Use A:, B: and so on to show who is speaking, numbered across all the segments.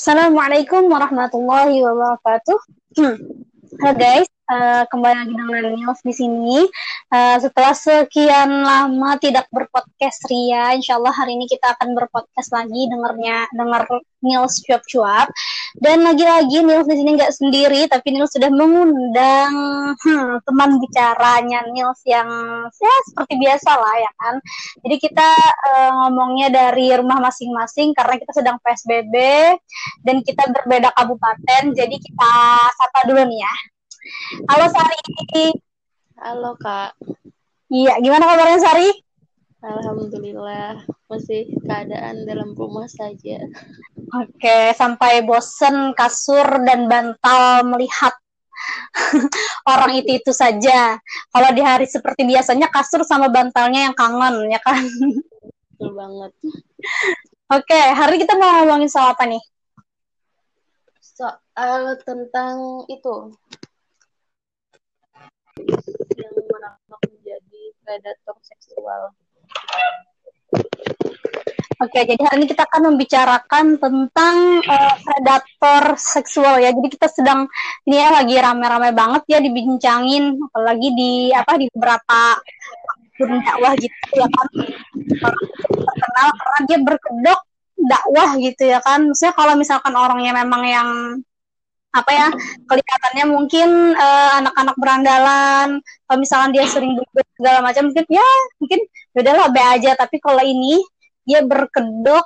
A: Assalamualaikum warahmatullahi wabarakatuh. Halo guys, uh, kembali lagi dengan Nils di sini. Uh, setelah sekian lama tidak berpodcast Ria, insya Allah hari ini kita akan berpodcast lagi dengarnya dengar Nils cuap-cuap. Dan lagi-lagi Nils di sini nggak sendiri, tapi Nils sudah mengundang hmm, teman bicaranya Nils yang ya seperti biasa lah ya kan. Jadi kita uh, ngomongnya dari rumah masing-masing karena kita sedang PSBB dan kita berbeda kabupaten. Jadi kita sapa dulu nih ya. Halo Sari.
B: Halo Kak.
A: Iya, gimana kabarnya Sari?
B: Alhamdulillah, masih keadaan dalam rumah saja.
A: Oke, sampai bosen kasur dan bantal melihat orang itu itu saja. Kalau di hari seperti biasanya kasur sama bantalnya yang kangen, ya kan?
B: Betul banget.
A: Oke, hari kita mau ngomongin soal apa nih?
B: Soal tentang itu predator seksual.
A: Oke, jadi hari ini kita akan membicarakan tentang uh, predator seksual ya. Jadi kita sedang ini ya lagi rame-rame banget ya dibincangin, apalagi di apa di beberapa akun dakwah gitu ya kan. Terkenal karena dia berkedok dakwah gitu ya kan. Maksudnya kalau misalkan orangnya memang yang apa ya kelihatannya mungkin uh, anak-anak berandalan kalau misalkan dia sering duduk segala macam mungkin ya mungkin ya udahlah be aja. Tapi kalau ini dia berkedok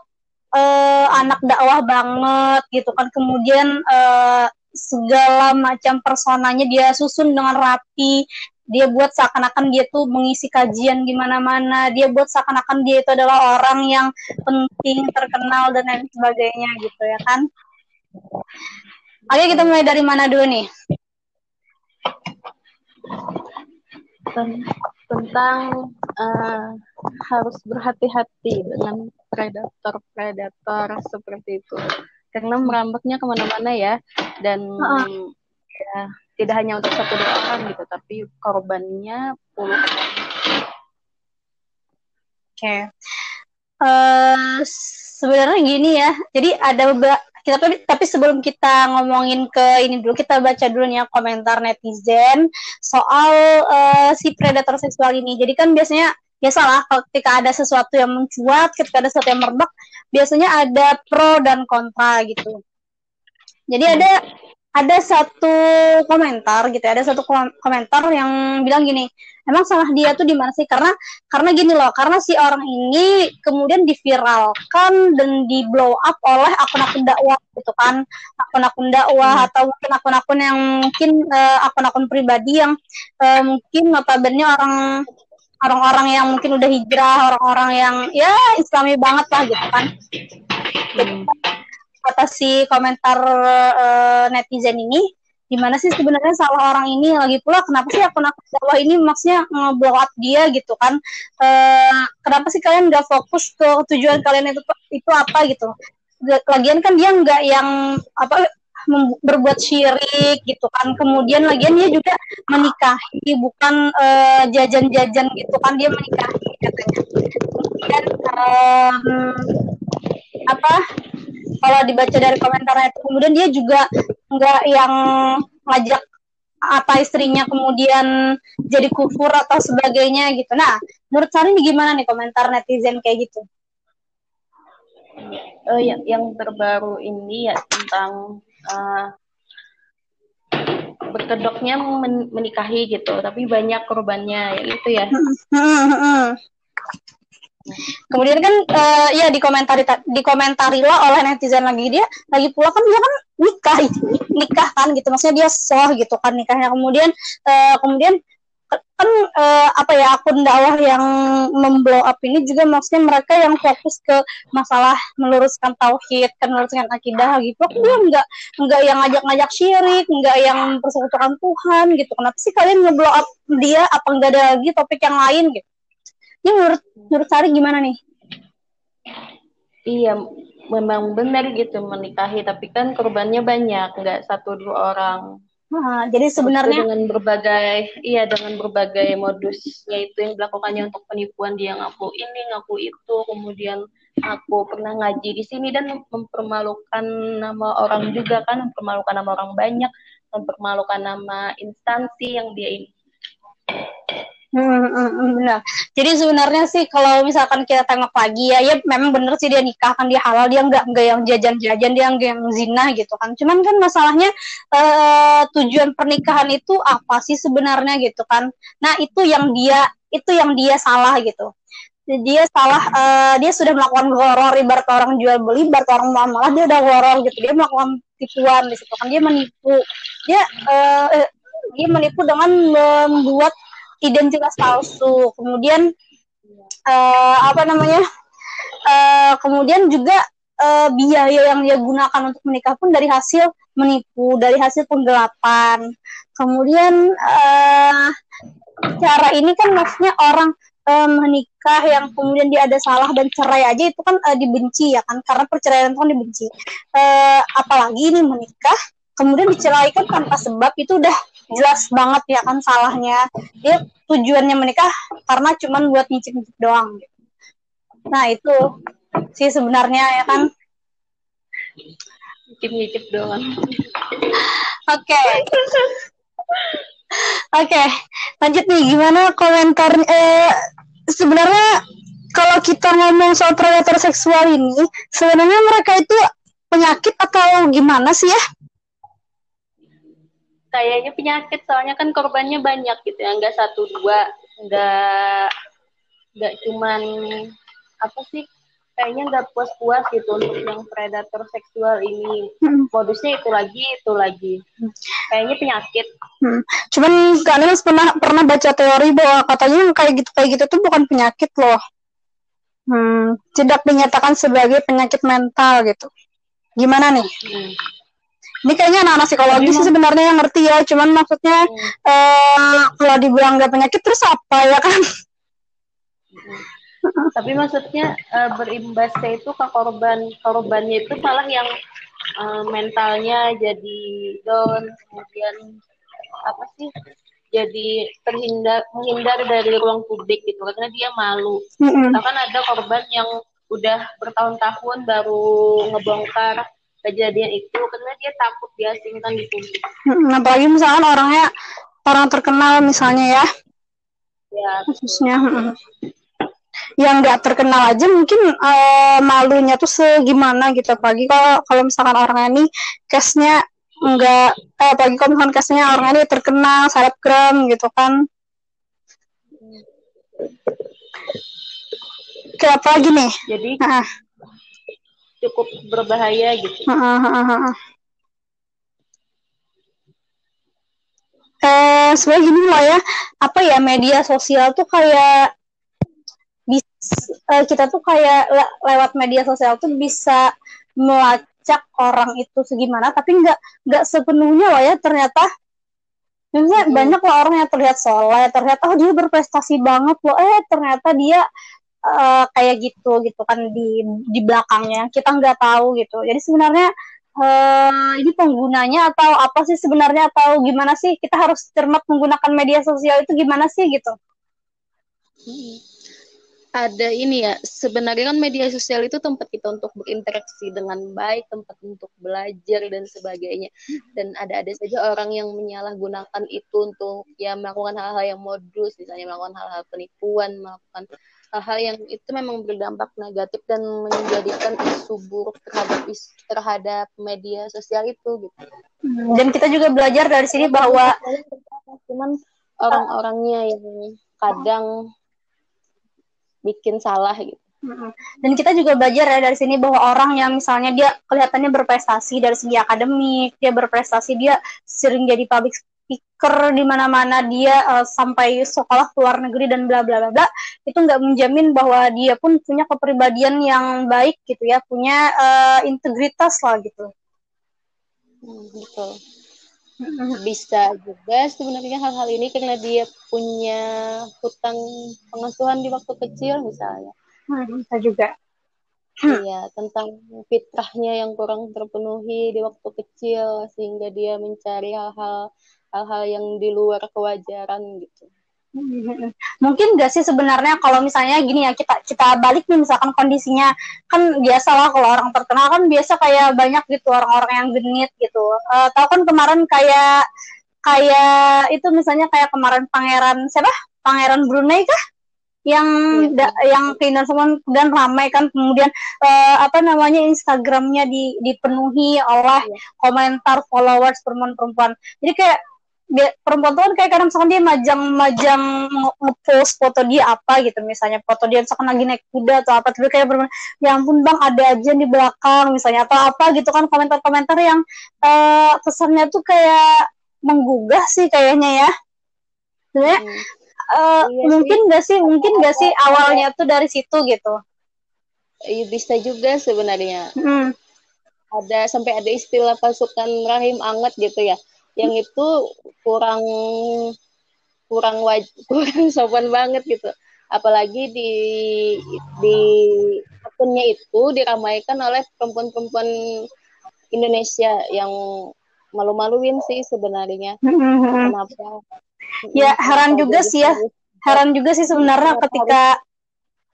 A: uh, anak dakwah banget gitu kan. Kemudian uh, segala macam personanya dia susun dengan rapi. Dia buat seakan-akan dia tuh mengisi kajian gimana mana dia buat seakan-akan dia itu adalah orang yang penting terkenal dan lain sebagainya gitu ya kan Oke, kita mulai dari mana dulu nih?
B: Tentang uh, harus berhati-hati dengan predator-predator seperti itu. Karena merambaknya ke mana-mana ya. Dan uh -uh. ya, tidak hanya untuk satu dua orang gitu, tapi korbannya puluhan.
A: Oke. Okay. Uh, eh, sebenarnya gini ya. Jadi ada beberapa kita tapi, tapi sebelum kita ngomongin ke ini dulu kita baca dulu nih ya komentar netizen soal uh, si predator seksual ini. Jadi kan biasanya biasalah ketika ada sesuatu yang mencuat, ketika ada sesuatu yang merebak, biasanya ada pro dan kontra gitu. Jadi ada ada satu komentar gitu ya, ada satu komentar yang bilang gini, emang salah dia tuh di mana sih? Karena karena gini loh, karena si orang ini kemudian diviralkan dan di blow up oleh akun-akun dakwah gitu kan, akun-akun dakwah hmm. atau mungkin akun-akun yang mungkin uh, akun-akun pribadi yang uh, mungkin notabene orang orang-orang yang mungkin udah hijrah, orang-orang yang ya islami banget lah gitu kan. Hmm kata si komentar uh, netizen ini gimana sih sebenarnya salah orang ini lagi pula? Kenapa sih akun akun dakwah ini maksudnya ngeblow dia gitu kan? Uh, kenapa sih kalian nggak fokus ke tujuan kalian itu itu apa gitu? Lagian kan dia nggak yang apa berbuat syirik gitu kan? Kemudian lagian dia juga menikahi bukan uh, jajan-jajan gitu kan? Dia menikahi katanya. Kemudian um, apa kalau dibaca dari komentarnya itu kemudian dia juga nggak yang ngajak apa istrinya kemudian jadi kufur atau sebagainya gitu. Nah, menurut Sari ini gimana nih komentar netizen kayak gitu?
B: Uh, yang, yang terbaru ini ya tentang uh, berkedoknya men menikahi gitu, tapi banyak korbannya, ya itu ya.
A: Kemudian kan uh, ya dikomentari dikomentari lah oleh netizen lagi. Dia lagi pula kan dia kan nikah nikah kan gitu. Maksudnya dia soh gitu kan nikahnya. Kemudian uh, kemudian kan uh, apa ya akun dakwah yang memblow up ini juga maksudnya mereka yang fokus ke masalah meluruskan tauhid kan meluruskan akidah gitu. Kan dia nggak nggak yang ngajak-ngajak syirik nggak yang persekutuan Tuhan gitu. Kenapa sih kalian ngeblow up dia? Apa nggak ada lagi topik yang lain gitu ini menurut menurut Sari gimana nih?
B: Iya, memang benar gitu menikahi, tapi kan korbannya banyak, nggak satu dua orang.
A: Nah, jadi sebenarnya
B: dengan berbagai iya dengan berbagai modusnya itu yang dilakukannya untuk penipuan dia ngaku ini ngaku itu kemudian aku pernah ngaji di sini dan mempermalukan nama orang juga kan mempermalukan nama orang banyak mempermalukan nama instansi yang dia ini
A: Hmm, hmm, hmm, benar. Jadi sebenarnya sih kalau misalkan kita tengok lagi ya, ya memang bener sih dia nikah kan dia halal dia nggak nggak yang jajan-jajan dia nggak yang zina gitu kan. Cuman kan masalahnya uh, tujuan pernikahan itu apa sih sebenarnya gitu kan? Nah itu yang dia itu yang dia salah gitu. Dia salah uh, dia sudah melakukan horor ibarat orang jual beli ibarat orang malah dia udah horor gitu dia melakukan tipuan di kan dia menipu dia uh, dia menipu dengan membuat identitas palsu. Kemudian uh, apa namanya uh, kemudian juga uh, biaya yang dia gunakan untuk menikah pun dari hasil menipu dari hasil penggelapan. Kemudian uh, cara ini kan maksudnya orang menikah yang kemudian dia ada salah dan cerai aja itu kan uh, dibenci ya kan? Karena perceraian itu kan dibenci. Uh, apalagi ini menikah kemudian diceraikan tanpa sebab itu udah jelas banget ya kan salahnya dia tujuannya menikah karena cuman buat nyicip-nyicip doang gitu. nah itu sih sebenarnya ya kan
B: nyicip-nyicip doang
A: oke okay. oke okay. lanjut nih gimana komentar eh, sebenarnya kalau kita ngomong soal predator seksual ini sebenarnya mereka itu penyakit atau gimana sih ya
B: kayaknya penyakit soalnya kan korbannya banyak gitu ya nggak satu dua nggak nggak cuman apa sih kayaknya nggak puas-puas gitu untuk yang predator seksual ini. Hmm. modusnya itu lagi itu lagi. Kayaknya penyakit.
A: Hmm. cuman kalian pernah pernah baca teori bahwa katanya yang kayak gitu kayak gitu tuh bukan penyakit loh. Hmm, tidak dinyatakan sebagai penyakit mental gitu. Gimana nih? Hmm ini kayaknya anak-anak psikologi sih sebenarnya yang ngerti ya cuman maksudnya hmm. uh, kalau dibilang gak penyakit terus apa ya kan
B: hmm. tapi maksudnya uh, berimbasnya itu ke korban korbannya itu malah yang uh, mentalnya jadi down kemudian apa sih jadi terhindar menghindar dari ruang publik gitu karena dia malu. Mm-hmm. Bahkan ada korban yang udah bertahun-tahun baru ngebongkar kejadian itu dia takut diasingkan di publik.
A: Hmm, apalagi misalkan orangnya orang terkenal misalnya ya. Ya. Khususnya. Hmm. Yang nggak terkenal aja mungkin uh, malunya tuh segimana gitu pagi kalau kalau misalkan orangnya ini case-nya enggak eh pagi kalau misalkan case-nya orangnya ini terkenal selebgram gitu kan. Kayak apa lagi nih?
B: Jadi nah cukup berbahaya gitu.
A: Eh, sebenarnya gini lah ya, apa ya media sosial tuh kayak bisa eh, kita tuh kayak le lewat media sosial tuh bisa melacak orang itu segimana, tapi nggak nggak sepenuhnya lah ya ternyata. Misalnya hmm. banyak lah orang yang terlihat soleh, ternyata oh dia berprestasi banget loh, eh ternyata dia uh, kayak gitu gitu kan di di belakangnya kita nggak tahu gitu jadi sebenarnya uh, ini penggunanya atau apa sih sebenarnya? Atau gimana sih? Kita harus cermat menggunakan media sosial itu gimana sih gitu?
B: Hmm. ada ini ya sebenarnya kan media sosial itu tempat kita untuk berinteraksi dengan baik tempat untuk belajar dan sebagainya. Dan ada-ada saja orang yang menyalahgunakan itu untuk ya melakukan hal-hal yang modus misalnya melakukan hal-hal penipuan melakukan hal-hal yang itu memang berdampak negatif dan menjadikan isu buruk terhadap isu, terhadap media sosial itu gitu.
A: Hmm, dan kita juga belajar dari sini bahwa
B: cuman orang-orangnya yang kadang bikin salah gitu.
A: Hmm, dan kita juga belajar ya dari sini bahwa orang yang misalnya dia kelihatannya berprestasi dari segi akademik, dia berprestasi, dia sering jadi public speaker di mana-mana dia uh, sampai sekolah luar negeri dan bla bla bla bla itu nggak menjamin bahwa dia pun punya kepribadian yang baik gitu ya punya uh, integritas lah gitu.
B: Hmm, betul. Bisa juga sebenarnya hal-hal ini karena dia punya hutang pengasuhan di waktu kecil misalnya.
A: Hmm, bisa juga.
B: Iya, tentang fitrahnya yang kurang terpenuhi di waktu kecil sehingga dia mencari hal-hal hal-hal yang di luar kewajaran gitu.
A: Mungkin gak sih sebenarnya kalau misalnya gini ya kita kita balik nih misalkan kondisinya kan biasa lah kalau orang terkenal kan biasa kayak banyak gitu orang-orang yang genit gitu. Uh, tahu kan kemarin kayak kayak itu misalnya kayak kemarin pangeran siapa? Pangeran Brunei kah? yang ya, da, yang keindahan semua dan ramai kan kemudian uh, apa namanya Instagramnya di, dipenuhi oleh ya. komentar followers perempuan-perempuan jadi kayak dia, perempuan tuh kan kayak kadang misalkan dia majang-majang ngepost foto dia apa gitu misalnya foto dia misalkan lagi naik kuda atau apa tapi kayak bermain ya ampun bang ada aja di belakang misalnya atau apa gitu kan komentar-komentar yang uh, kesannya tuh kayak menggugah sih kayaknya ya sebenarnya hmm. uh, iya mungkin sih. gak sih mungkin gak sih awalnya tuh dari situ gitu
B: iya bisa juga sebenarnya hmm. ada sampai ada istilah pasukan rahim anget gitu ya yang itu kurang kurang waj kurang sopan banget gitu. Apalagi di di akunnya itu diramaikan oleh perempuan-perempuan Indonesia yang malu-maluin sih sebenarnya. Kenapa?
A: Ya heran juga sih ya. heran juga sih sebenarnya ketika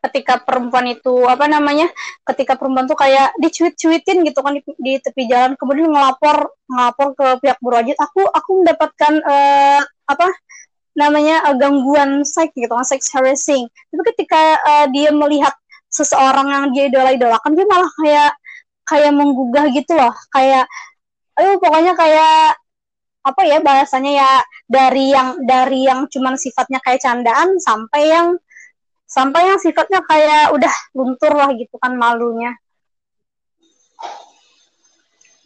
A: ketika perempuan itu apa namanya ketika perempuan tuh kayak dicuit-cuitin gitu kan di, di tepi jalan kemudian ngelapor ngelapor ke pihak berwajib aku aku mendapatkan uh, apa namanya uh, gangguan seks gitu kan sex harassing. Tapi ketika uh, dia melihat seseorang yang dia idola-idolakan dia malah kayak kayak menggugah gitu loh kayak ayo pokoknya kayak apa ya bahasanya ya dari yang dari yang cuman sifatnya kayak candaan sampai yang sampai yang sifatnya kayak udah luntur lah gitu kan malunya.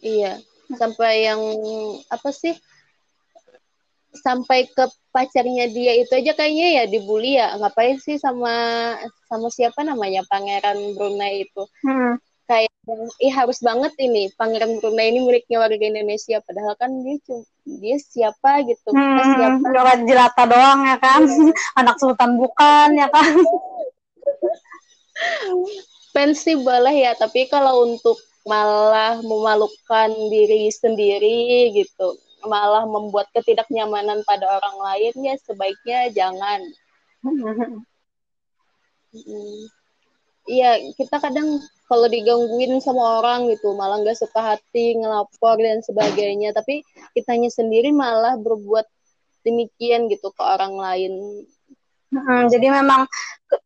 B: Iya sampai yang apa sih? Sampai ke pacarnya dia itu aja kayaknya ya dibully ya. Ngapain sih sama sama siapa namanya? Pangeran Brunei itu. Hmm kayak ih harus banget ini. Pangeran Brunei ini miliknya warga Indonesia. Padahal kan dia dia siapa gitu.
A: Hmm, siapa? jelata doang ya kan? Anak sultan bukan ya kan?
B: Pensi boleh ya tapi kalau untuk malah memalukan diri sendiri gitu malah membuat ketidaknyamanan pada orang lain ya sebaiknya jangan Iya, kita kadang kalau digangguin sama orang gitu malah nggak suka hati ngelapor dan sebagainya. Tapi kitanya sendiri malah berbuat demikian gitu ke orang lain.
A: Hmm, jadi memang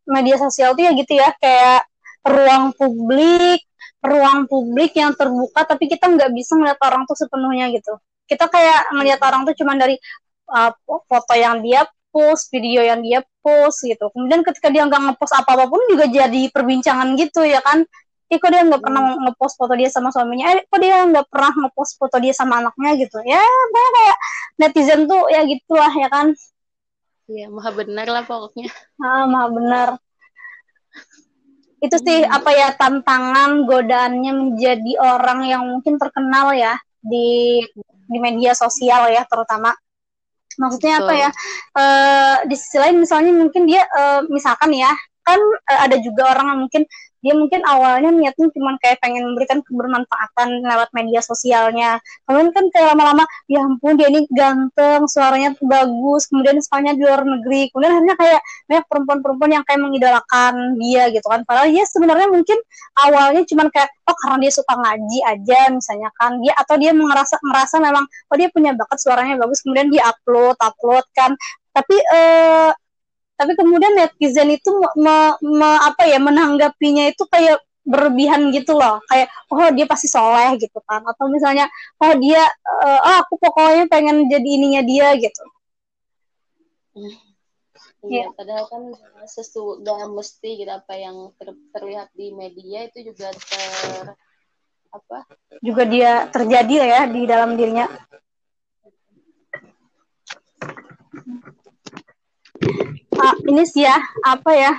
A: media sosial tuh ya gitu ya kayak ruang publik ruang publik yang terbuka tapi kita nggak bisa ngeliat orang tuh sepenuhnya gitu. Kita kayak ngeliat orang tuh cuma dari uh, foto yang dia post video yang dia post gitu. Kemudian ketika dia nggak ngepost apa apa pun juga jadi perbincangan gitu ya kan? Eh kok dia nggak pernah hmm. ngepost foto dia sama suaminya? Eh kok dia nggak pernah ngepost foto dia sama anaknya gitu? Ya kayak netizen tuh ya gitulah ya kan?
B: Iya maha benar lah pokoknya.
A: Ah maha benar. Itu sih hmm. apa ya tantangan godaannya menjadi orang yang mungkin terkenal ya di di media sosial ya terutama maksudnya Betul. apa ya e, di sisi lain misalnya mungkin dia e, misalkan ya kan e, ada juga orang yang mungkin dia mungkin awalnya niatnya cuma kayak pengen memberikan kebermanfaatan lewat media sosialnya. Kemudian kan kayak lama-lama ya ampun dia ini ganteng suaranya bagus kemudian soalnya di luar negeri. Kemudian akhirnya kayak banyak perempuan-perempuan yang kayak mengidolakan dia gitu kan. Padahal dia sebenarnya mungkin awalnya cuma kayak oh karena dia suka ngaji aja misalnya kan. Dia atau dia merasa merasa memang oh dia punya bakat suaranya bagus kemudian dia upload upload kan. Tapi eh, tapi kemudian netizen itu me, me, apa ya menanggapinya itu kayak berlebihan gitu loh. Kayak oh dia pasti soleh gitu kan. Atau misalnya oh dia uh, oh aku pokoknya pengen jadi ininya dia gitu.
B: Iya, yeah. padahal kan sesuatu mesti gitu apa yang ter, terlihat di media itu juga ter apa?
A: Juga dia terjadi ya di dalam dirinya. Uh, ini sih ya apa ya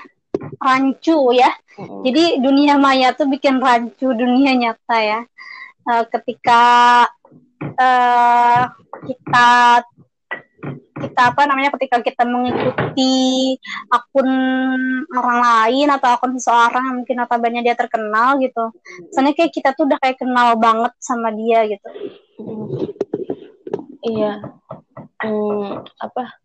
A: rancu ya. hmm Jadi dunia maya tuh bikin rancu dunia nyata ya. Uh, ketika uh, kita kita apa namanya ketika kita mengikuti akun orang lain atau akun seseorang yang mungkin banyak dia terkenal gitu. Soalnya kayak kita tuh udah kayak kenal banget sama dia gitu.
B: Iya. Hmm, apa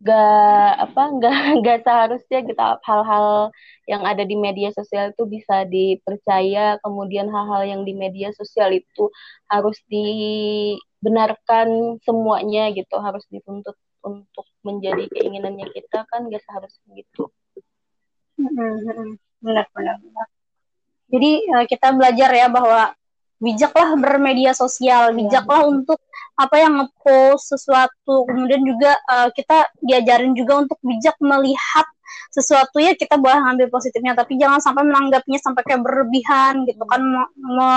B: gak apa gak gak seharusnya kita hal-hal yang ada di media sosial itu bisa dipercaya. Kemudian hal-hal yang di media sosial itu harus dibenarkan semuanya gitu harus dituntut untuk menjadi keinginannya kita kan gak seharusnya gitu.
A: Benar benar benar. Jadi uh, kita belajar ya bahwa bijaklah bermedia sosial, bijaklah ya. untuk apa yang ngepost sesuatu. Kemudian juga uh, kita diajarin juga untuk bijak melihat sesuatu ya kita boleh ngambil positifnya, tapi jangan sampai menanggapnya sampai kayak berlebihan gitu kan. Me, me,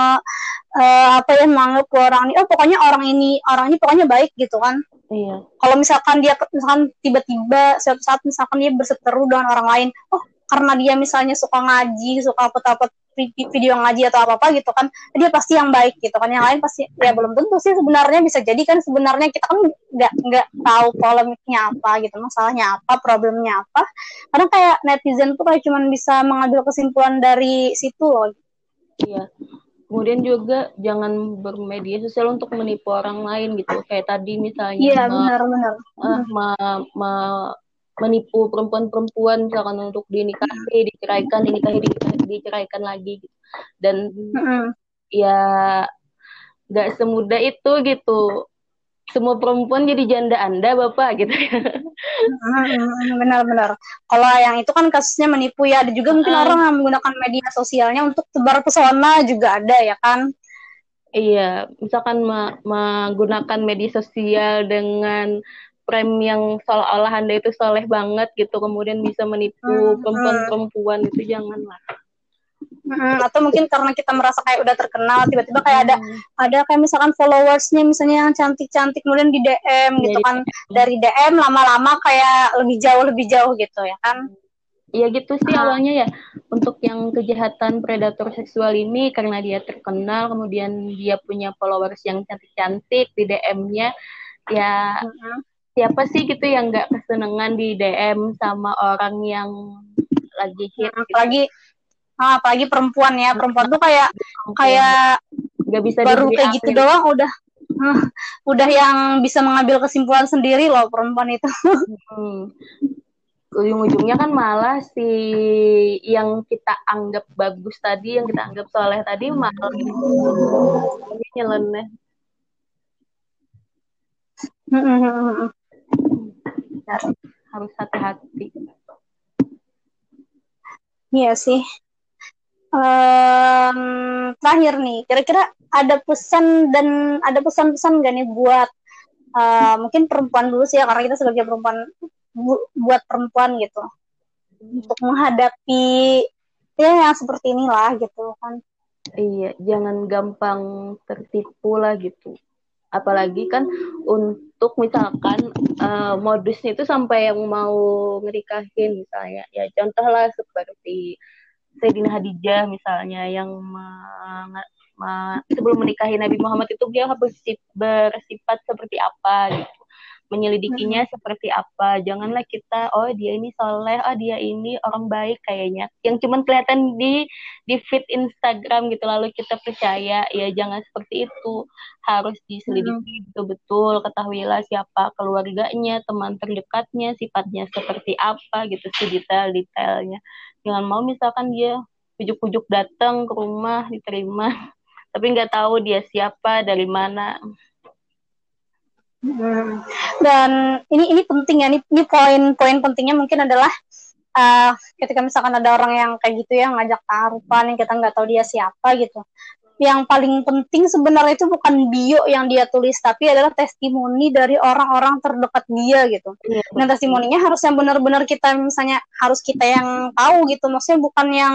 A: uh, apa ya menganggap orang ini, oh pokoknya orang ini orang ini pokoknya baik gitu kan. Iya. Kalau misalkan dia misalkan tiba-tiba suatu saat misalkan dia berseteru dengan orang lain, oh karena dia misalnya suka ngaji, suka apa-apa video ngaji atau apa apa gitu kan dia pasti yang baik gitu kan. Yang lain pasti ya belum tentu sih sebenarnya bisa jadi kan sebenarnya kita kan nggak nggak tahu polemiknya apa gitu masalahnya apa problemnya apa. Karena kayak netizen tuh kayak cuman bisa mengambil kesimpulan dari situ loh.
B: Iya. Kemudian juga jangan bermedia sosial untuk menipu orang lain gitu. Kayak tadi misalnya
A: iya benar benar.
B: uh, ma, ma, menipu perempuan-perempuan misalkan untuk dinikahi, diceraikan, dinikahi, diceraikan lagi gitu. Dan mm-hmm. ya nggak semudah itu gitu. Semua perempuan jadi janda Anda, Bapak gitu
A: Benar-benar. Kalau yang itu kan kasusnya menipu ya, ada juga mungkin uh. orang yang menggunakan media sosialnya untuk tebar pesona juga ada ya kan.
B: Iya, misalkan menggunakan media sosial dengan frame yang seolah-olah anda itu soleh banget gitu kemudian bisa menipu perempuan-perempuan itu janganlah
A: Hmm, atau mungkin karena kita merasa kayak udah terkenal tiba-tiba kayak ada hmm. ada kayak misalkan followersnya misalnya yang cantik-cantik kemudian di DM gitu kan. dari DM lama-lama kayak lebih jauh lebih jauh gitu ya kan?
B: Iya gitu sih ah. awalnya ya. Untuk yang kejahatan predator seksual ini karena dia terkenal kemudian dia punya followers yang cantik-cantik di DM-nya ya uh-huh siapa sih gitu yang nggak kesenangan di DM sama orang yang lagi hit
A: gitu. apalagi ah, apalagi perempuan ya. Perempuan tuh kayak kayak nggak bisa baru kayak gitu ya. doang udah. Uh, udah yang bisa mengambil kesimpulan sendiri loh perempuan itu. Hmm.
B: ujung-ujungnya kan malah si yang kita anggap bagus tadi yang kita anggap soleh tadi malah ini nyeleneh. Hmm, hmm, harus hati-hati.
A: Iya sih um, terakhir nih kira-kira ada pesan dan ada pesan-pesan gak nih buat uh, mungkin perempuan dulu sih ya karena kita sebagai perempuan bu, buat perempuan gitu. Untuk menghadapi ya yang seperti inilah gitu kan.
B: Iya jangan gampang tertipu lah gitu. Apalagi kan untuk misalkan uh, modusnya itu sampai yang mau ngerikahin misalnya. Ya contohlah seperti Sayyidina Hadijah misalnya yang sebelum menikahi Nabi Muhammad itu dia harus bersifat seperti apa gitu menyelidikinya hmm. seperti apa. Janganlah kita oh dia ini soleh, oh dia ini orang baik kayaknya. Yang cuman kelihatan di di feed Instagram gitu lalu kita percaya ya jangan seperti itu. Harus diselidiki hmm. betul-betul, ketahuilah siapa keluarganya, teman terdekatnya, sifatnya seperti apa gitu sih detail-detailnya. Jangan mau misalkan dia pujuk-pujuk datang ke rumah diterima tapi nggak tahu dia siapa dari mana
A: Hmm. Dan ini ini penting ya, ini, ini poin-poin pentingnya mungkin adalah uh, ketika misalkan ada orang yang kayak gitu ya ngajak taruhan yang kita nggak tahu dia siapa gitu. Yang paling penting sebenarnya itu bukan bio yang dia tulis, tapi adalah testimoni dari orang-orang terdekat dia gitu. Iya, Dan testimoninya harus yang benar-benar kita misalnya harus kita yang tahu gitu, maksudnya bukan yang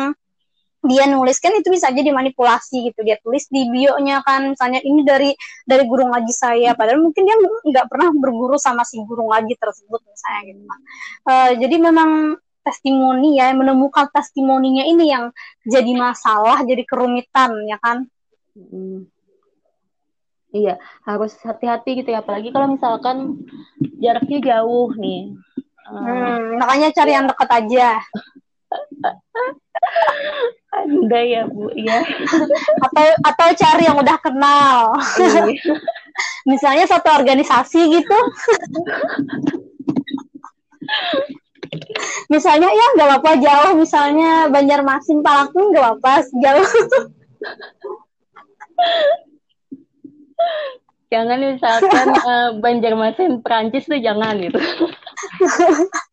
A: dia nulis kan itu bisa aja dimanipulasi gitu. Dia tulis di bio-nya kan misalnya ini dari dari guru ngaji saya. Padahal mungkin dia nggak pernah berguru sama si guru ngaji tersebut misalnya gitu uh, jadi memang testimoni ya menemukan testimoninya ini yang jadi masalah jadi kerumitan ya kan? Hmm.
B: iya harus hati-hati gitu ya. Apalagi kalau misalkan jaraknya jauh nih.
A: Hmm, makanya cari ya. yang dekat aja
B: anda ya Bu ya.
A: atau atau cari yang udah kenal. Iya. Misalnya satu organisasi gitu. misalnya ya nggak apa-apa jauh misalnya Banjarmasin Palangkaraya nggak apa-apa jauh
B: jangan misalkan uh, Banjarmasin Perancis tuh jangan gitu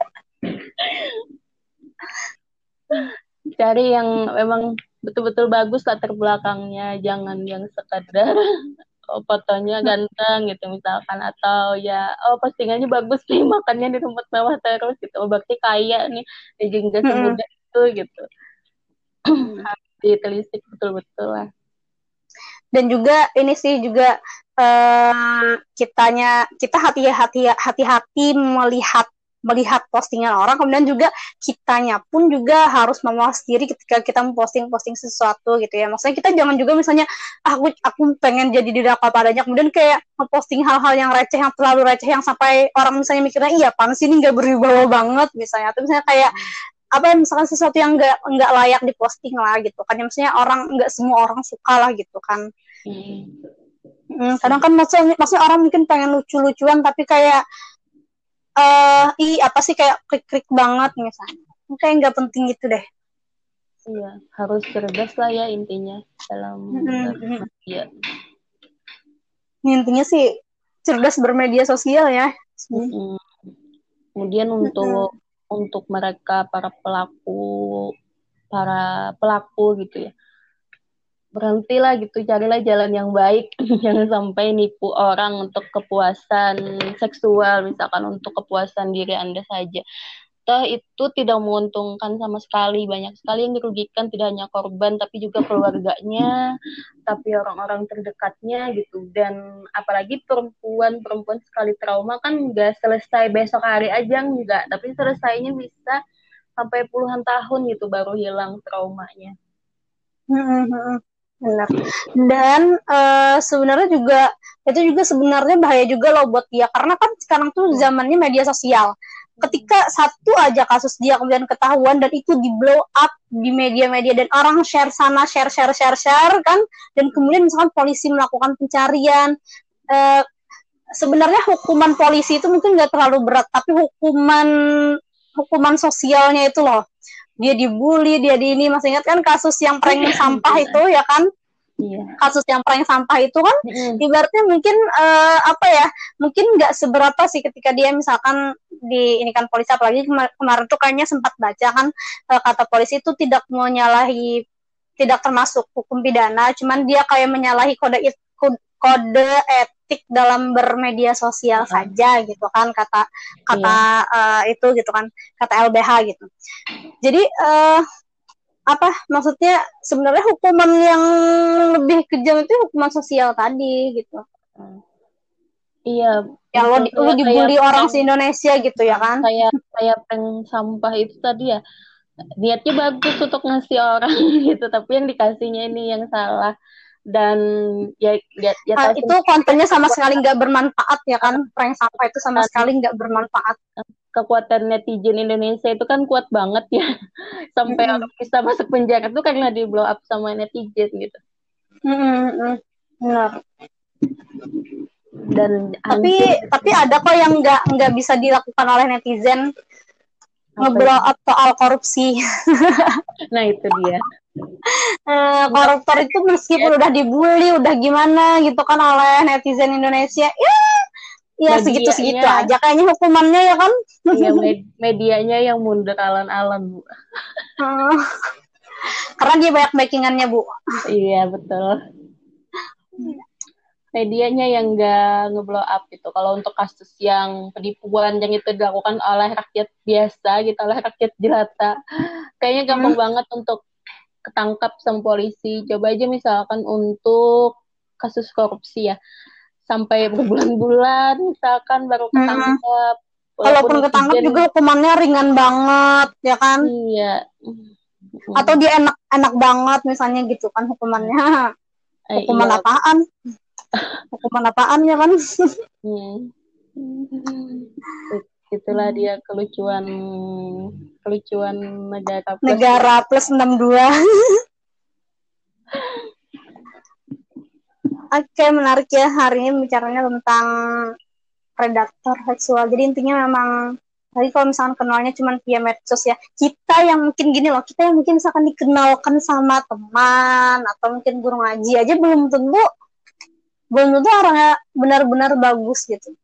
B: cari yang memang betul-betul bagus latar belakangnya jangan yang sekadar oh, fotonya ganteng gitu misalkan atau ya oh postingannya bagus nih makannya di tempat mewah terus gitu. Oh, berarti kaya nih ya juga semudah itu gitu. Ditelisik betul-betul lah.
A: Dan juga ini sih juga uh, kitanya kita hati-hati hati-hati melihat melihat postingan orang kemudian juga kitanya pun juga harus memuas diri ketika kita memposting-posting sesuatu gitu ya. Maksudnya kita jangan juga misalnya ah, aku aku pengen jadi diri apa padanya kemudian kayak memposting hal-hal yang receh yang terlalu receh yang sampai orang misalnya mikirnya iya pan ini nggak berwibawa banget misalnya. Atau misalnya kayak apa misalkan sesuatu yang nggak nggak layak diposting lah gitu kan. Ya maksudnya orang nggak semua orang suka lah gitu kan. Hmm. Hmm, kadang kan maksudnya, maksudnya orang mungkin pengen lucu-lucuan tapi kayak uh, i apa sih kayak krik-krik banget misalnya kayak nggak penting gitu deh
B: iya harus cerdas lah ya intinya dalam mm-hmm.
A: ya intinya sih cerdas bermedia sosial ya
B: mm-hmm. kemudian untuk mm-hmm. untuk mereka para pelaku para pelaku gitu ya berhentilah gitu carilah jalan yang baik. Jangan sampai nipu orang untuk kepuasan seksual misalkan untuk kepuasan diri anda saja. Toh itu tidak menguntungkan sama sekali. Banyak sekali yang dirugikan tidak hanya korban tapi juga keluarganya tapi orang-orang terdekatnya gitu. Dan apalagi perempuan perempuan sekali trauma kan nggak selesai besok hari aja enggak tapi selesainya bisa sampai puluhan tahun gitu baru hilang traumanya.
A: Benar. Dan uh, sebenarnya juga itu juga sebenarnya bahaya juga loh buat dia karena kan sekarang tuh zamannya media sosial. Ketika satu aja kasus dia kemudian ketahuan dan itu di blow up di media-media dan orang share sana share share share share kan dan kemudian misalkan polisi melakukan pencarian uh, sebenarnya hukuman polisi itu mungkin nggak terlalu berat tapi hukuman hukuman sosialnya itu loh dia dibully dia di ini masih ingat kan kasus yang prank sampah itu ya kan Iya. kasus yang prank sampah itu kan mm. ibaratnya mungkin uh, apa ya mungkin nggak seberapa sih ketika dia misalkan di ini kan polisi apalagi kemar kemarin tuh kayaknya sempat baca kan uh, kata polisi itu tidak menyalahi tidak termasuk hukum pidana cuman dia kayak menyalahi kode kode etik dalam bermedia sosial hmm. saja gitu kan kata kata iya. uh, itu gitu kan kata LBH gitu jadi uh, apa maksudnya sebenarnya hukuman yang lebih kejam itu hukuman sosial tadi gitu
B: hmm. iya
A: ya lo, di, lo dibully orang se Indonesia gitu ya kan
B: kayak kayak peng sampah itu tadi ya niatnya bagus untuk ngasih orang gitu tapi yang dikasihnya ini yang salah dan ya ya, ya
A: uh, itu kontennya sama sekali nggak bermanfaat ya kan? Prank sampah itu sama sekali nggak bermanfaat.
B: kekuatan netizen Indonesia itu kan kuat banget ya. Sampai mm -hmm. orang bisa masuk penjara itu karena di blow up sama netizen gitu.
A: Mm -hmm. benar.
B: Dan
A: tapi hancur. tapi ada kok yang nggak nggak bisa dilakukan oleh netizen ngeblow up soal korupsi.
B: Nah itu dia.
A: Uh, koruptor itu meskipun udah dibully udah gimana gitu kan oleh netizen Indonesia ya ya segitu segitu aja. Kayaknya hukumannya ya kan?
B: Iya med medianya yang mundur alon-alon bu. Uh,
A: karena dia banyak backingannya bu.
B: Iya betul medianya yang enggak ngeblow up gitu kalau untuk kasus yang penipuan yang itu dilakukan oleh rakyat biasa gitu oleh rakyat jelata kayaknya gampang hmm. banget untuk ketangkap sama polisi. Coba aja misalkan untuk kasus korupsi ya. Sampai berbulan-bulan misalkan baru hmm. ketangkap. Hmm.
A: Walaupun ketangkap juga hukumannya ringan banget, ya kan?
B: Iya.
A: Atau dia enak-enak banget misalnya gitu kan hukumannya. Eh, Hukuman iya. apaan? Hukuman apaan ya kan? Hmm
B: itulah dia kelucuan kelucuan negara
A: plus negara plus 62 Oke, menarik ya hari ini bicaranya tentang predator seksual. Jadi intinya memang tapi kalau misalkan kenalnya cuma via medsos ya kita yang mungkin gini loh kita yang mungkin misalkan dikenalkan sama teman atau mungkin guru ngaji aja belum tentu belum tentu orangnya benar-benar bagus gitu.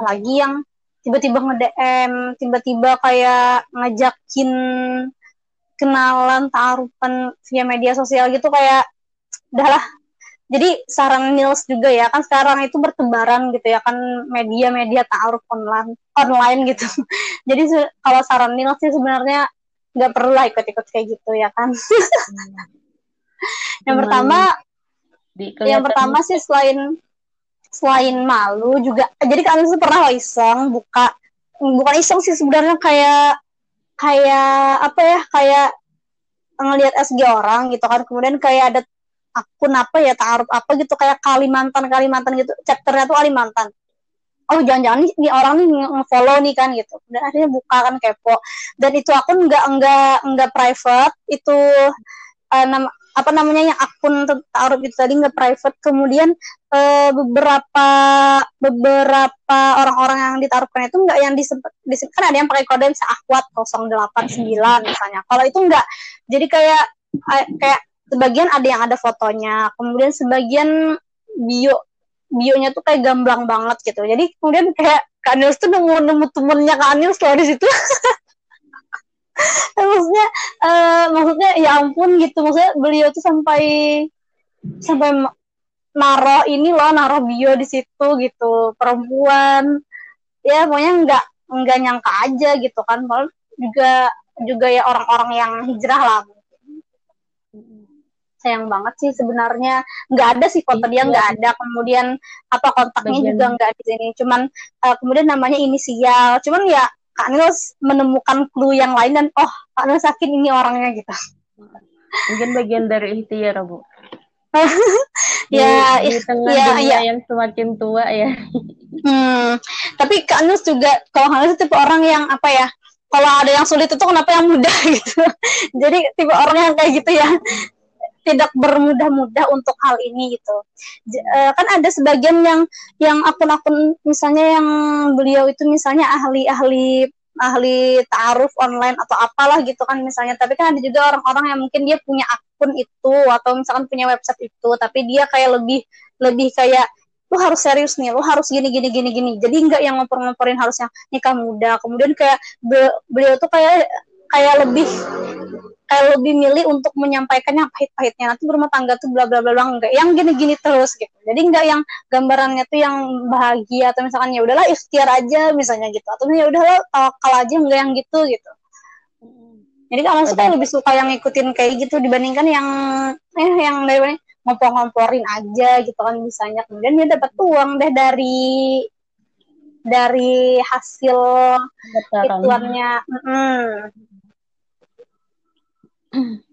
A: Lagi yang tiba-tiba nge-DM tiba-tiba kayak ngajakin kenalan taruhan via media sosial gitu kayak udahlah jadi saran Nils juga ya kan sekarang itu bertebaran gitu ya kan media-media taruh online online gitu. Jadi kalau saran Nils sih sebenarnya nggak perlu lah ikut-ikut kayak gitu ya kan. Yang pertama yang pertama sih selain selain malu juga jadi kalian tuh pernah iseng buka bukan iseng sih sebenarnya kayak kayak apa ya kayak ngelihat SG orang gitu kan. Kemudian kayak ada akun apa ya taruh apa gitu kayak Kalimantan Kalimantan gitu chapternya tuh Kalimantan. Oh jangan-jangan nih, nih orang nih nge-follow nih kan gitu. Dan akhirnya buka kan kepo. Dan itu akun nggak nggak nggak private itu uh, nama apa namanya yang akun taruh itu tadi nggak private. Kemudian uh, beberapa beberapa orang-orang yang ditaruhkan itu nggak yang disebut, disebut kan ada yang pakai kode seakwat 089 misalnya. Kalau itu nggak jadi kayak uh, kayak sebagian ada yang ada fotonya kemudian sebagian bio bionya tuh kayak gamblang banget gitu. Jadi kemudian kayak Kak Nils tuh nemu nemu temennya Kak Nils loh di situ maksudnya uh, maksudnya ya ampun gitu. Maksudnya beliau tuh sampai sampai naruh ini loh naruh bio di situ gitu. Perempuan. Ya pokoknya nggak nggak nyangka aja gitu kan. Malah juga juga ya orang-orang yang hijrah lah. Sayang banget sih sebenarnya. Nggak ada sih foto dia nggak iya. ada. Kemudian apa kontaknya Bagian. juga nggak di sini. Cuman uh, kemudian namanya inisial. Cuman ya Kak Nils menemukan clue yang lain dan oh Kak Nils yakin ini orangnya gitu.
B: Mungkin bagian dari ikhtiar, Bu.
A: ya, di,
B: di tengah ya, dunia ya. yang semakin tua ya.
A: hmm, tapi Kak Nils juga kalau Kak Nils tipe orang yang apa ya? Kalau ada yang sulit itu kenapa yang mudah gitu. Jadi tipe orang yang kayak gitu ya tidak bermudah-mudah untuk hal ini gitu. J uh, kan ada sebagian yang yang akun-akun misalnya yang beliau itu misalnya ahli-ahli ahli taaruf online atau apalah gitu kan misalnya tapi kan ada juga orang-orang yang mungkin dia punya akun itu atau misalkan punya website itu tapi dia kayak lebih lebih kayak lu harus serius nih, lu harus gini gini gini gini. Jadi nggak yang ngompor-ngomporin harusnya nikah muda. Kemudian kayak beliau tuh kayak kayak lebih kayak lebih milih untuk menyampaikan yang pahit-pahitnya. Nanti berumah tangga tuh bla bla bla enggak yang gini-gini terus gitu. Jadi enggak yang gambarannya tuh yang bahagia atau misalkan ya udahlah ikhtiar aja misalnya gitu. Atau ya udahlah tawakal aja enggak yang gitu gitu. Jadi kalau suka lebih suka yang ngikutin kayak gitu dibandingkan yang eh yang dari ngompor-ngomporin aja gitu kan misalnya. Kemudian dia dapat uang deh dari dari hasil ituannya. Mm,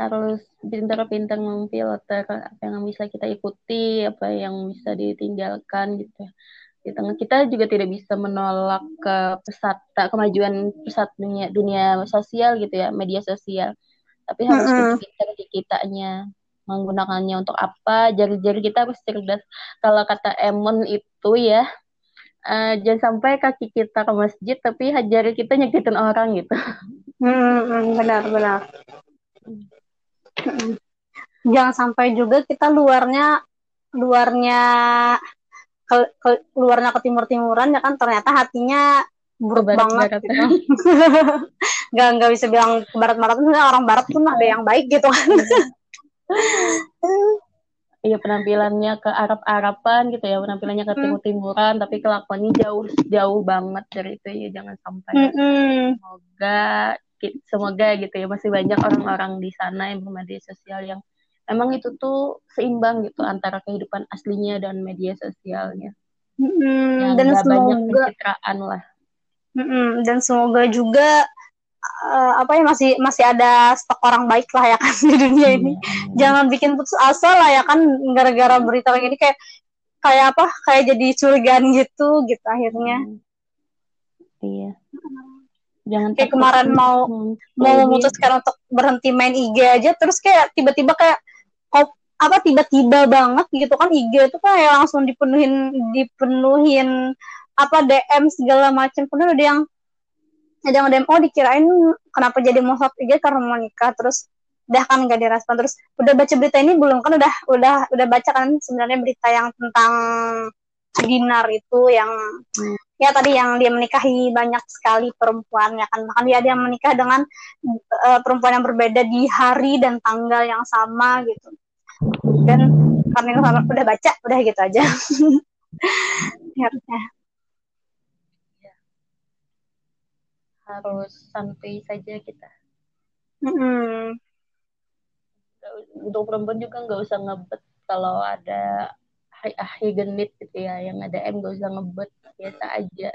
B: harus pintar-pintar memfilter apa yang bisa kita ikuti, apa yang bisa ditinggalkan gitu. Di tengah kita juga tidak bisa menolak ke pesat kemajuan pesat dunia dunia sosial gitu ya, media sosial. Tapi harus mm -hmm. pintar di kitanya menggunakannya untuk apa jari-jari kita harus cerdas kalau kata Emon itu ya uh, jangan sampai kaki kita ke masjid tapi jari kita nyakitin orang gitu
A: Hmm, benar benar. Jangan sampai juga kita luarnya luarnya ke, ke luarnya ke timur timuran ya kan ternyata hatinya buruk banget gitu. gak nggak bisa bilang ke barat barat orang barat pun ada yang baik gitu kan.
B: Iya penampilannya ke Arab Araban gitu ya penampilannya ke timur timuran tapi kelakuannya jauh jauh banget dari itu ya jangan sampai mm -hmm. semoga semoga gitu ya masih banyak orang-orang di sana yang bermedia sosial yang emang itu tuh seimbang gitu antara kehidupan aslinya dan media sosialnya.
A: Mm-hmm. dan semoga banyak
B: pencitraan lah.
A: Mm-hmm. Dan semoga juga uh, apa ya masih masih ada stok orang baik lah ya kan di dunia ini. Mm-hmm. Jangan bikin putus asa lah ya kan gara-gara berita kayak gini kayak kayak apa kayak jadi curigaan gitu gitu akhirnya. Mm-hmm.
B: Iya.
A: Jangan kayak kemarin mau mau memutuskan untuk berhenti main IG aja terus kayak tiba-tiba kayak kok apa tiba-tiba banget gitu kan IG itu kayak langsung dipenuhin dipenuhin apa DM segala macam kemudian ada yang ya jangan DM oh dikirain kenapa jadi mau IG karena mau nikah? Terus udah kan gak direspon. Terus udah baca berita ini belum kan udah udah udah baca kan sebenarnya berita yang tentang Dinar itu yang hmm. Ya tadi yang dia menikahi banyak sekali perempuan ya kan. Bahkan dia dia menikah dengan uh, perempuan yang berbeda di hari dan tanggal yang sama gitu. Dan karena itu sama udah baca udah gitu aja. Ya,
B: harus santai saja kita.
A: Mm-hmm.
B: untuk perempuan juga nggak usah ngebet kalau ada ahi genit gitu ya yang ada M nggak usah ngebet biasa aja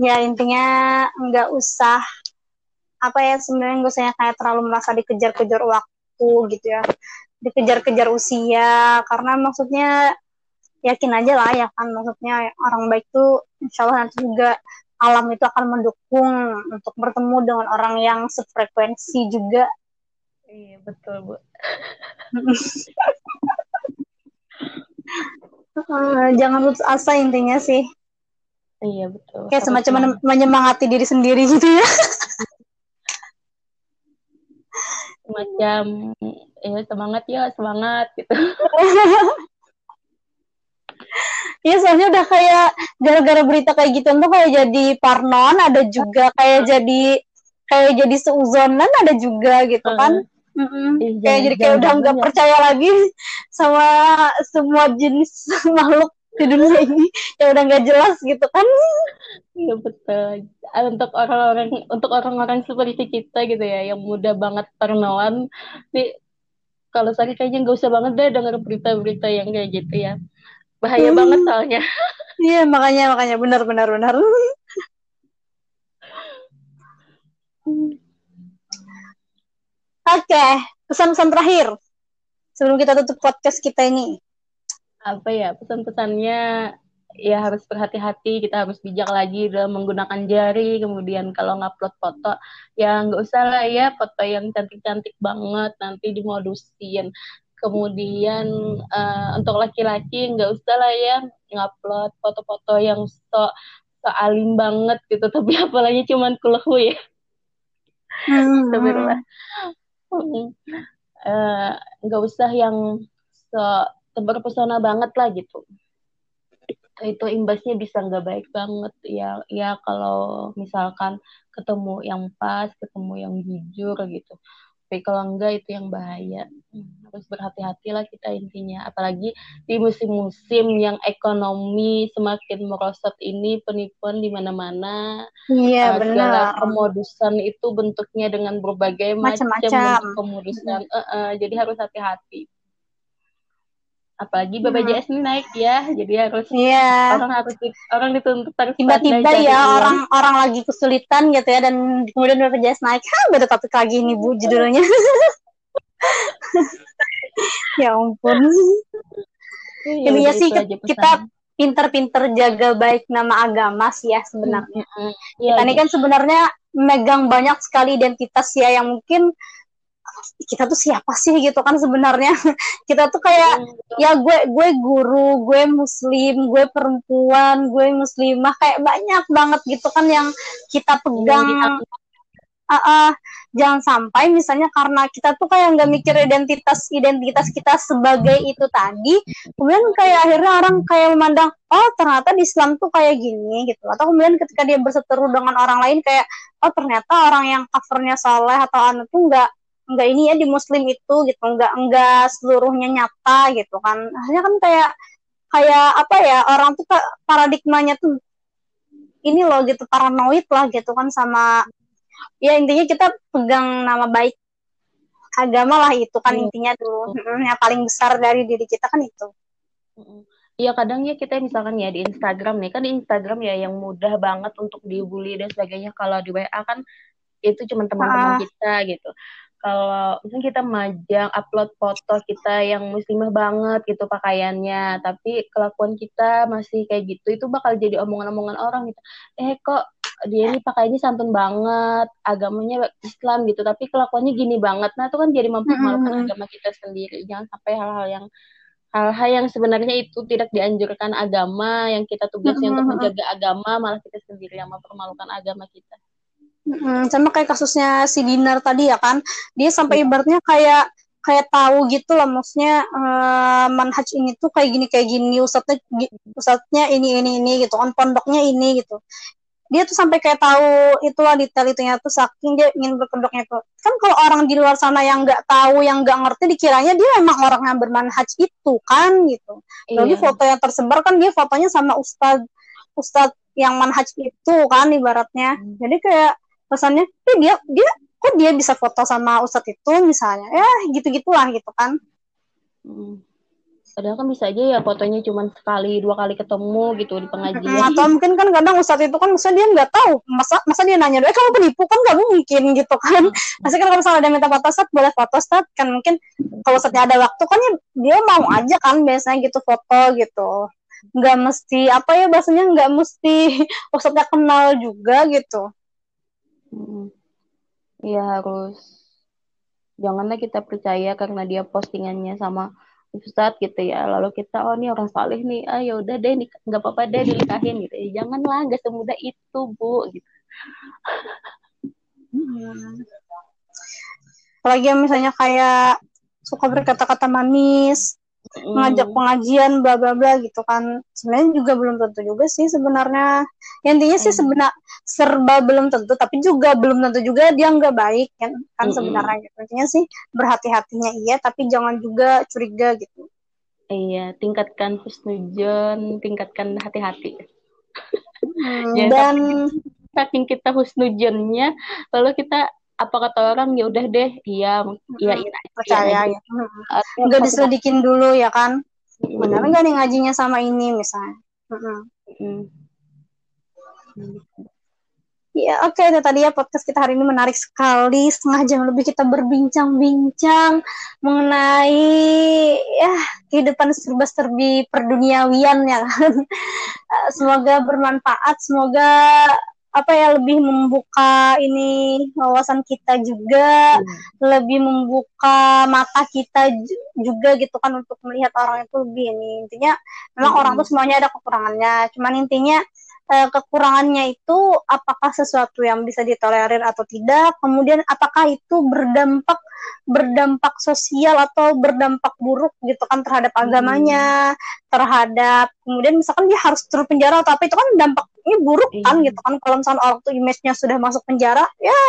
A: ya intinya nggak usah apa ya sebenarnya nggak usah kayak terlalu merasa dikejar-kejar waktu gitu ya dikejar-kejar usia karena maksudnya yakin aja lah ya kan maksudnya orang baik tuh insya Allah nanti juga alam itu akan mendukung untuk bertemu dengan orang yang sefrekuensi juga.
B: Iya betul bu.
A: uh, jangan putus asa intinya sih.
B: Iya betul.
A: Kayak semacam men menyemangati diri sendiri gitu ya.
B: Semacam ya semangat ya semangat gitu.
A: Iya soalnya udah kayak gara-gara berita kayak gitu tuh kayak jadi parnon, ada juga kayak jadi kayak jadi seuzonan ada juga gitu kan. Mm -hmm. Kayak jadi kayak udah nggak percaya lagi sama semua jenis makhluk di dunia ini. Yang udah nggak jelas gitu kan.
B: Iya betul. Untuk orang-orang untuk orang-orang seperti kita gitu ya yang mudah banget parnoan nih kalau saya kayaknya nggak usah banget deh dengar berita-berita yang kayak gitu ya. Bahaya hmm. banget soalnya.
A: Iya makanya makanya. Benar benar benar Oke, okay. pesan-pesan terakhir sebelum kita tutup podcast kita ini.
B: Apa ya pesan-pesannya? Ya harus berhati-hati, kita harus bijak lagi dalam menggunakan jari. Kemudian kalau ngupload foto, ya nggak usah lah ya foto yang cantik-cantik banget nanti dimodusin kemudian uh, untuk laki-laki nggak usah lah ya ngupload foto-foto yang so so alim banget gitu tapi apalagi cuman kulehu ya hmm. Eh, nggak uh, usah yang so terpesona banget lah gitu. Itu imbasnya bisa nggak baik banget. Ya ya kalau misalkan ketemu yang pas ketemu yang jujur gitu tapi kalau enggak itu yang bahaya. Hmm, harus berhati-hatilah kita intinya. Apalagi di musim-musim yang ekonomi semakin merosot ini penipuan di mana-mana
A: iya uh, benar.
B: pemodusan itu bentuknya dengan berbagai macam bentuk pemodusan uh, uh, jadi harus hati-hati apalagi BPJS hmm. ini naik ya jadi harus
A: yeah.
B: orang harus orang dituntut harus
A: tiba-tiba ya orang orang lagi kesulitan gitu ya dan kemudian BPJS naik ha beda topik lagi ini bu judulnya ya ampun ya, ya sih kita pinter-pinter jaga baik nama agama sih ya sebenarnya hmm. ya, kita ya. ini kan sebenarnya megang banyak sekali identitas ya yang mungkin kita tuh siapa sih gitu kan sebenarnya. Kita tuh kayak hmm, ya gue gue guru gue muslim gue perempuan gue muslimah kayak banyak banget gitu kan yang kita pegang. uh, uh, jangan sampai misalnya karena kita tuh kayak nggak mikir identitas identitas kita sebagai itu tadi kemudian kayak akhirnya orang kayak memandang oh ternyata di Islam tuh kayak gini gitu. Atau kemudian ketika dia berseteru dengan orang lain kayak oh ternyata orang yang covernya soleh atau anak tuh nggak enggak ini ya di muslim itu gitu enggak enggak seluruhnya nyata gitu kan akhirnya kan kayak kayak apa ya orang tuh paradigmanya tuh ini loh gitu paranoid lah gitu kan sama ya intinya kita pegang nama baik agama lah itu kan hmm. intinya dulu hmm. yang paling besar dari diri kita kan itu
B: Iya kadang ya kita misalkan ya di Instagram nih kan di Instagram ya yang mudah banget untuk dibully dan sebagainya kalau di WA kan itu cuma teman-teman ah. kita gitu kalau misalnya kita majang upload foto kita yang muslimah banget gitu pakaiannya. Tapi kelakuan kita masih kayak gitu itu bakal jadi omongan-omongan orang gitu. Eh kok dia ini pakainya santun banget agamanya Islam gitu tapi kelakuannya gini banget. Nah itu kan jadi mempermalukan mm -hmm. agama kita sendiri. Jangan sampai hal-hal yang hal-hal yang sebenarnya itu tidak dianjurkan agama yang kita tugasnya untuk menjaga agama malah kita sendiri yang mempermalukan agama kita
A: Hmm, sama kayak kasusnya si Dinar tadi ya kan, dia sampai iya. ibaratnya kayak kayak tahu gitu lah maksudnya uh, manhaj ini tuh kayak gini kayak gini ustadznya ustadznya ini ini ini gitu kan pondoknya ini gitu dia tuh sampai kayak tahu itulah detail itunya tuh saking dia ingin berkedoknya tuh kan kalau orang di luar sana yang nggak tahu yang nggak ngerti dikiranya dia memang orang yang bermanhaj itu kan gitu iya. jadi foto yang tersebar kan dia fotonya sama ustadz ustadz yang manhaj itu kan ibaratnya hmm. jadi kayak pesannya eh dia dia kok dia bisa foto sama ustadz itu? Misalnya ya gitu gitulah gitu kan.
B: Hmm. padahal kan bisa aja ya fotonya cuma sekali dua kali ketemu gitu di pengajian.
A: Hmm, atau mungkin kan kadang ustadz itu kan misalnya dia nggak tahu masa masa dia nanya eh kamu penipu kan nggak mungkin gitu kan. Pasti kan kalau misalnya dia minta foto ustadz boleh foto ustadz? Kan mungkin kalau ustadznya ada waktu kan ya dia mau aja kan biasanya gitu foto gitu. Nggak mesti apa ya bahasanya nggak mesti ustadznya kenal juga gitu
B: Iya harus. Janganlah kita percaya karena dia postingannya sama Ustadz gitu ya. Lalu kita oh ini orang saleh nih. Ah ya udah deh nggak apa-apa deh dinikahin gitu. Ya janganlah nggak semudah itu bu gitu.
A: Apalagi misalnya kayak suka berkata-kata manis mm. ngajak pengajian bla bla bla gitu kan. Sebenarnya juga belum tentu juga sih sebenarnya. Ya, intinya sih sebenar serba belum tentu tapi juga belum tentu juga dia nggak baik kan kan mm sebenarnya gitu. Intinya sih berhati-hatinya iya tapi jangan juga curiga gitu.
B: Iya tingkatkan husnujon tingkatkan hati-hati.
A: Hmm, ya, dan
B: saking kita husnujonnya lalu kita apa kata orang ya udah deh iya iya
A: iya percaya ya nggak diselidikin dulu ya kan? Benar nggak nih ngajinya sama ini misalnya? Hmm. Ya oke okay, itu tadi ya podcast kita hari ini menarik sekali. Setengah jam lebih kita berbincang-bincang mengenai ya kehidupan serba-serbi perduniawian ya kan. semoga bermanfaat, semoga apa ya lebih membuka ini wawasan kita juga hmm. lebih membuka mata kita juga gitu kan untuk melihat orang itu lebih ini intinya memang hmm. orang tuh semuanya ada kekurangannya cuman intinya eh, kekurangannya itu apakah sesuatu yang bisa ditolerir atau tidak? Kemudian apakah itu berdampak berdampak sosial atau berdampak buruk gitu kan terhadap agamanya hmm. terhadap kemudian misalkan dia harus turun penjara atau apa itu kan dampak ini buruk iya. kan gitu kan. Kalau misalnya orang tuh image-nya sudah masuk penjara ya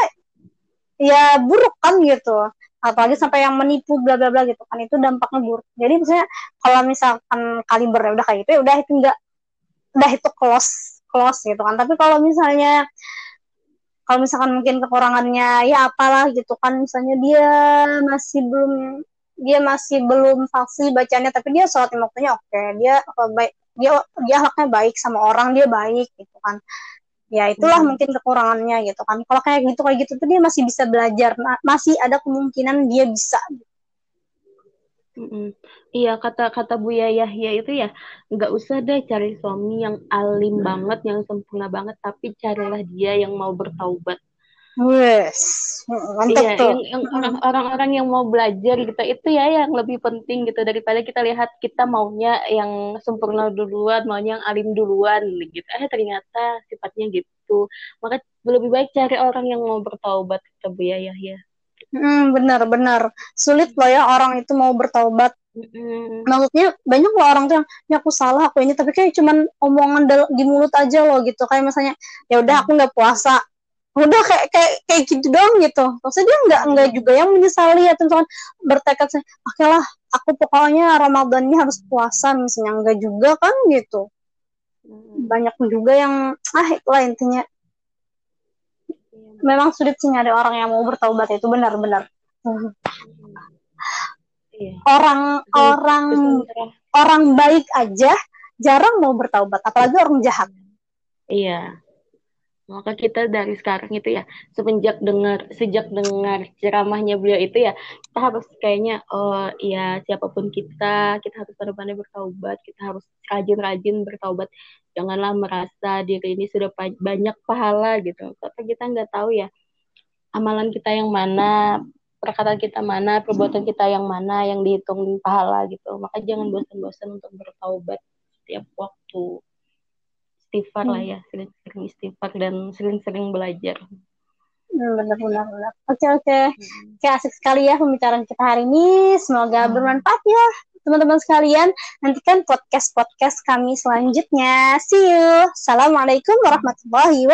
A: ya buruk kan gitu. Apalagi sampai yang menipu bla bla bla gitu kan. Itu dampaknya buruk. Jadi misalnya kalau misalkan kalibernya udah kayak gitu ya udah itu enggak udah itu close close gitu kan tapi kalau misalnya kalau misalkan mungkin kekurangannya ya apalah gitu kan misalnya dia masih belum dia masih belum fasih bacanya tapi dia sholat waktunya oke okay. dia baik dia dia akhlaknya baik sama orang dia baik gitu kan ya itulah hmm. mungkin kekurangannya gitu kan kalau kayak gitu kayak gitu tuh dia masih bisa belajar masih ada kemungkinan dia bisa
B: Mm-mm. Iya kata kata Bu Yahya itu ya nggak usah deh cari suami yang alim banget, yang sempurna banget, tapi carilah dia yang mau bertaubat.
A: Wes,
B: mantap iya, tuh. Yang, yang orang-orang yang mau belajar gitu itu ya yang lebih penting gitu daripada kita lihat kita maunya yang sempurna duluan, maunya yang alim duluan gitu. Eh ternyata sifatnya gitu. Maka lebih baik cari orang yang mau bertaubat kata Bu ya.
A: Hmm, benar-benar sulit loh ya orang itu mau bertaubat. Mm. Maksudnya banyak loh orang tuh yang ya aku salah aku ini tapi kayak cuman omongan di mulut aja loh gitu. Kayak misalnya ya udah aku nggak puasa. Udah kayak kayak kayak gitu dong gitu. Maksudnya dia nggak nggak juga yang menyesali atau misalkan bertekad oke lah aku pokoknya Ramadan ini harus puasa misalnya. Enggak juga kan gitu. Banyak juga yang ah itulah intinya memang sulit sih nyari orang yang mau bertaubat itu benar-benar. Hmm. orang orang orang baik aja jarang mau bertaubat apalagi orang jahat.
B: Iya maka kita dari sekarang itu ya semenjak dengar sejak dengar ceramahnya beliau itu ya kita harus kayaknya oh ya siapa pun kita kita harus pandai-pandai bertaubat kita harus rajin-rajin bertaubat janganlah merasa diri ini sudah banyak pahala gitu karena kita nggak tahu ya amalan kita yang mana perkataan kita mana, perbuatan kita yang mana yang dihitung pahala gitu. Maka jangan bosan-bosan untuk bertaubat setiap waktu. Istighfar hmm. lah ya, sering-sering istighfar dan sering-sering belajar.
A: Hmm, benar benar benar. Oke oke. Hmm. Oke asik sekali ya pembicaraan kita hari ini. Semoga hmm. bermanfaat ya teman-teman sekalian. Nantikan podcast-podcast kami selanjutnya. See you. Assalamualaikum warahmatullahi wabarakatuh.